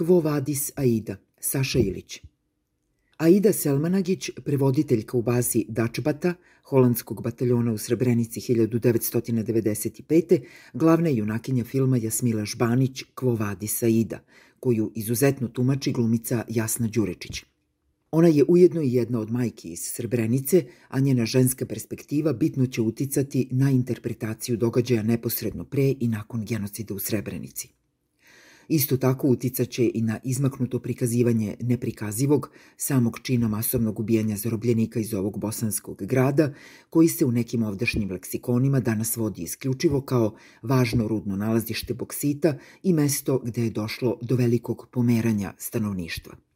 Kvo vadis Aida, Saša Ilić. Aida Selmanagić, prevoditeljka u bazi Dačbata, holandskog bataljona u Srebrenici 1995. glavna junakinja filma Jasmila Žbanić Kvo vadis Aida, koju izuzetno tumači glumica Jasna Đurečić. Ona je ujedno i jedna od majki iz Srebrenice, a njena ženska perspektiva bitno će uticati na interpretaciju događaja neposredno pre i nakon genocida u Srebrenici. Isto tako uticaće i na izmaknuto prikazivanje neprikazivog samog čina masovnog ubijanja zarobljenika iz ovog bosanskog grada, koji se u nekim ovdašnjim leksikonima danas vodi isključivo kao važno rudno nalazište boksita i mesto gde je došlo do velikog pomeranja stanovništva.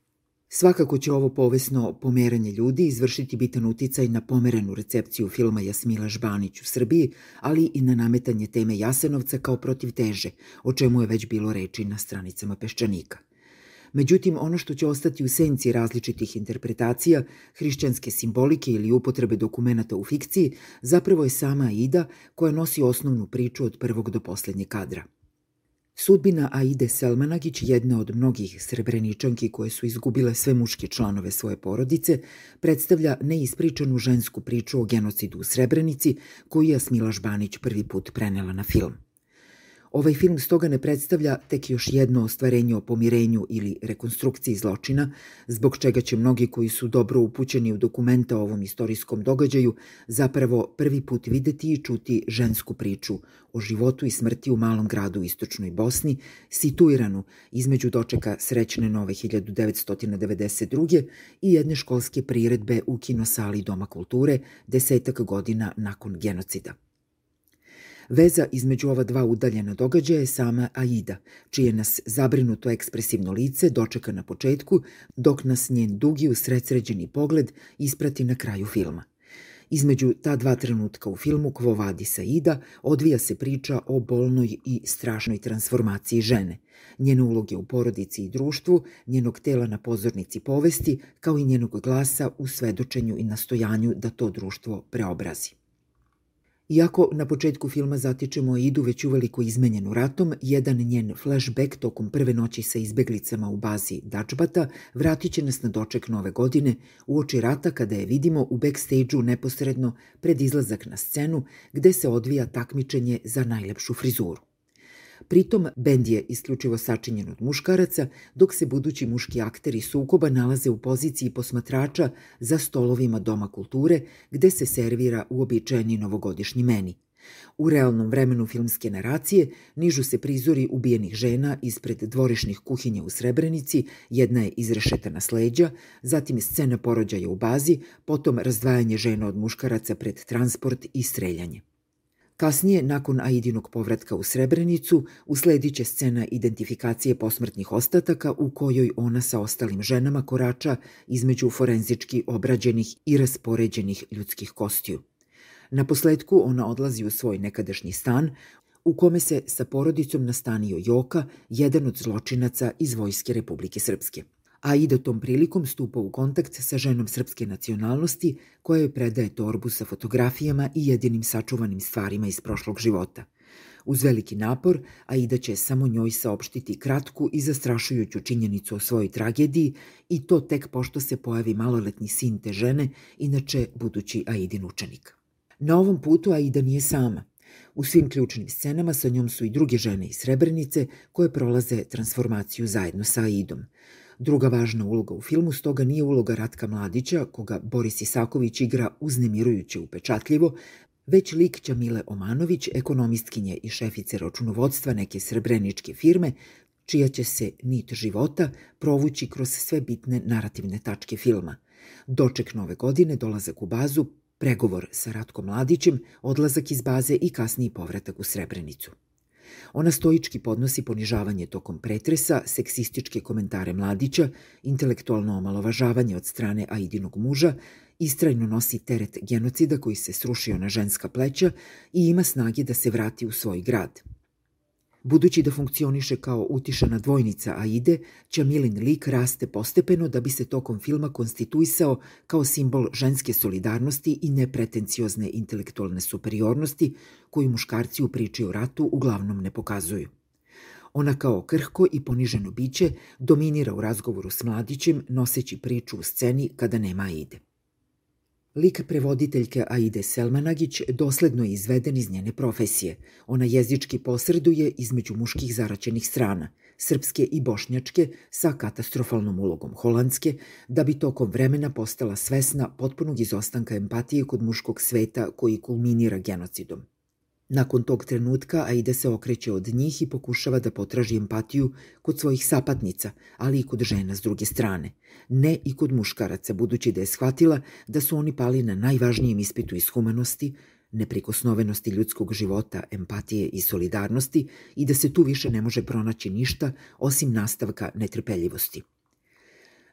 Svakako će ovo povesno pomeranje ljudi izvršiti bitan uticaj na pomerenu recepciju filma Jasmila Žbanić u Srbiji, ali i na nametanje teme Jasenovca kao protiv teže, o čemu je već bilo reči na stranicama Peščanika. Međutim, ono što će ostati u senci različitih interpretacija, hrišćanske simbolike ili upotrebe dokumenta u fikciji, zapravo je sama Aida koja nosi osnovnu priču od prvog do poslednjeg kadra – Sudbina Aide Selmanagić, jedna od mnogih srebreničanki koje su izgubile sve muške članove svoje porodice, predstavlja neispričanu žensku priču o genocidu u Srebrenici koju je Smila Žbanić prvi put prenela na film. Ovaj film stoga ne predstavlja tek još jedno ostvarenje o pomirenju ili rekonstrukciji zločina, zbog čega će mnogi koji su dobro upućeni u dokumenta o ovom istorijskom događaju zapravo prvi put videti i čuti žensku priču o životu i smrti u malom gradu u istočnoj Bosni, situiranu između dočeka Srećne nove 1992. i jedne školske priredbe u kinosali Doma kulture desetak godina nakon genocida. Veza između ova dva udaljena događaja je sama Aida, čije nas zabrinuto ekspresivno lice dočeka na početku, dok nas njen dugi usredsređeni pogled isprati na kraju filma. Između ta dva trenutka u filmu Kvo vadi Saida odvija se priča o bolnoj i strašnoj transformaciji žene, njene uloge u porodici i društvu, njenog tela na pozornici povesti, kao i njenog glasa u svedočenju i nastojanju da to društvo preobrazi. Iako na početku filma zatičemo Idu već uveliko izmenjenu ratom, jedan njen flashback tokom prve noći sa izbeglicama u bazi Dačbata vratit će nas na doček nove godine u oči rata kada je vidimo u backstage-u neposredno pred izlazak na scenu gde se odvija takmičenje za najlepšu frizuru. Pritom, bend je isključivo sačinjen od muškaraca, dok se budući muški akteri sukoba nalaze u poziciji posmatrača za stolovima Doma kulture, gde se servira uobičajeni novogodišnji meni. U realnom vremenu filmske naracije nižu se prizori ubijenih žena ispred dvorišnih kuhinja u Srebrenici, jedna je izrešetana sleđa, zatim scena porođaja u bazi, potom razdvajanje žena od muškaraca pred transport i streljanje. Kasnije, nakon Aidinog povratka u Srebrenicu, usledit će scena identifikacije posmrtnih ostataka u kojoj ona sa ostalim ženama korača između forenzički obrađenih i raspoređenih ljudskih kostiju. Na posledku ona odlazi u svoj nekadašnji stan, u kome se sa porodicom nastanio Joka, jedan od zločinaca iz Vojske Republike Srpske a i da tom prilikom stupa u kontakt sa ženom srpske nacionalnosti koja joj predaje torbu sa fotografijama i jedinim sačuvanim stvarima iz prošlog života. Uz veliki napor, Aida će samo njoj saopštiti kratku i zastrašujuću činjenicu o svojoj tragediji i to tek pošto se pojavi maloletni sin te žene, inače budući Aidin učenik. Na ovom putu Aida nije sama. U svim ključnim scenama sa njom su i druge žene iz Srebrenice koje prolaze transformaciju zajedno sa Aidom. Druga važna uloga u filmu stoga nije uloga Ratka Mladića, koga Boris Isaković igra uznemirujuće upečatljivo, već lik Ćamile Omanović, ekonomistkinje i šefice računovodstva neke srebreničke firme, čija će se nit života provući kroz sve bitne narativne tačke filma. Doček nove godine, dolazak u bazu, pregovor sa Ratkom Mladićem, odlazak iz baze i kasniji povratak u Srebrenicu. Ona stoički podnosi ponižavanje tokom pretresa, seksističke komentare mladića, intelektualno omalovažavanje od strane Aidinog muža, istrajno nosi teret genocida koji se srušio na ženska pleća i ima snage da se vrati u svoj grad – Budući da funkcioniše kao utišana dvojnica Aide, Ćamilin lik raste postepeno da bi se tokom filma konstituisao kao simbol ženske solidarnosti i nepretenciozne intelektualne superiornosti koju muškarci u priči o ratu uglavnom ne pokazuju. Ona kao krhko i poniženo biće dominira u razgovoru s mladićem noseći priču u sceni kada nema Aide. Lik prevoditeljke Aide Selmanagić dosledno je izveden iz njene profesije. Ona jezički posreduje između muških zaraćenih strana, srpske i bošnjačke, sa katastrofalnom ulogom holandske, da bi tokom vremena postala svesna potpunog izostanka empatije kod muškog sveta koji kulminira genocidom. Nakon tog trenutka Aida se okreće od njih i pokušava da potraži empatiju kod svojih sapatnica, ali i kod žena s druge strane. Ne i kod muškaraca, budući da je shvatila da su oni pali na najvažnijem ispitu iz humanosti, neprikosnovenosti ljudskog života, empatije i solidarnosti i da se tu više ne može pronaći ništa osim nastavka netrpeljivosti.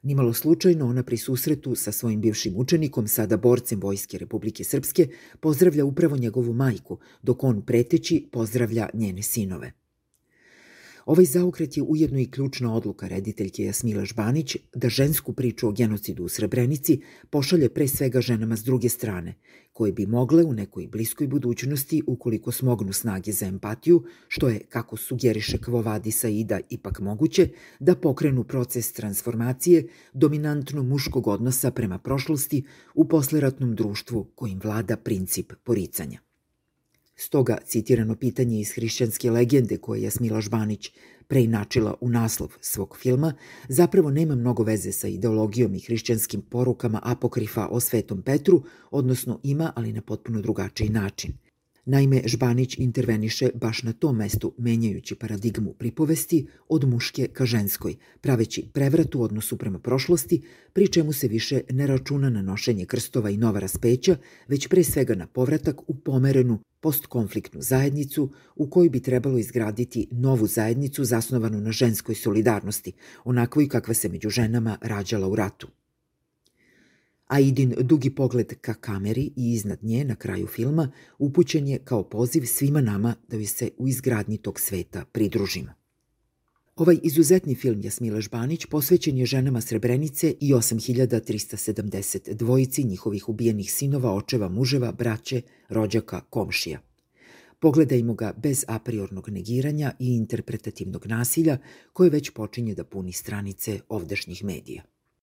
Nimalo slučajno ona pri susretu sa svojim bivšim učenikom, sada borcem Vojske Republike Srpske, pozdravlja upravo njegovu majku, dok on preteći pozdravlja njene sinove. Ovaj zaokret je ujedno i ključna odluka rediteljke Jasmila Žbanić da žensku priču o genocidu u Srebrenici pošalje pre svega ženama s druge strane, koje bi mogle u nekoj bliskoj budućnosti, ukoliko smognu snage za empatiju, što je, kako sugeriše Kvovadi Saida, ipak moguće, da pokrenu proces transformacije dominantno muškog odnosa prema prošlosti u posleratnom društvu kojim vlada princip poricanja. Stoga citirano pitanje iz hrišćanske legende koje je Smila Žbanić preinačila u naslov svog filma, zapravo nema mnogo veze sa ideologijom i hrišćanskim porukama apokrifa o Svetom Petru, odnosno ima, ali na potpuno drugačiji način – Naime, Žbanić interveniše baš na tom mestu, menjajući paradigmu pripovesti od muške ka ženskoj, praveći prevrat u odnosu prema prošlosti, pri čemu se više ne računa na nošenje krstova i nova raspeća, već pre svega na povratak u pomerenu postkonfliktnu zajednicu u kojoj bi trebalo izgraditi novu zajednicu zasnovanu na ženskoj solidarnosti, onakvoj kakva se među ženama rađala u ratu. Aidin dugi pogled ka kameri i iznad nje na kraju filma upućen je kao poziv svima nama da joj se u izgradnji tog sveta pridružimo. Ovaj izuzetni film Jasmila Žbanić posvećen je ženama Srebrenice i 8370 dvojici njihovih ubijenih sinova, očeva, muževa, braće, rođaka, komšija. Pogledajmo ga bez apriornog negiranja i interpretativnog nasilja koje već počinje da puni stranice ovdašnjih medija.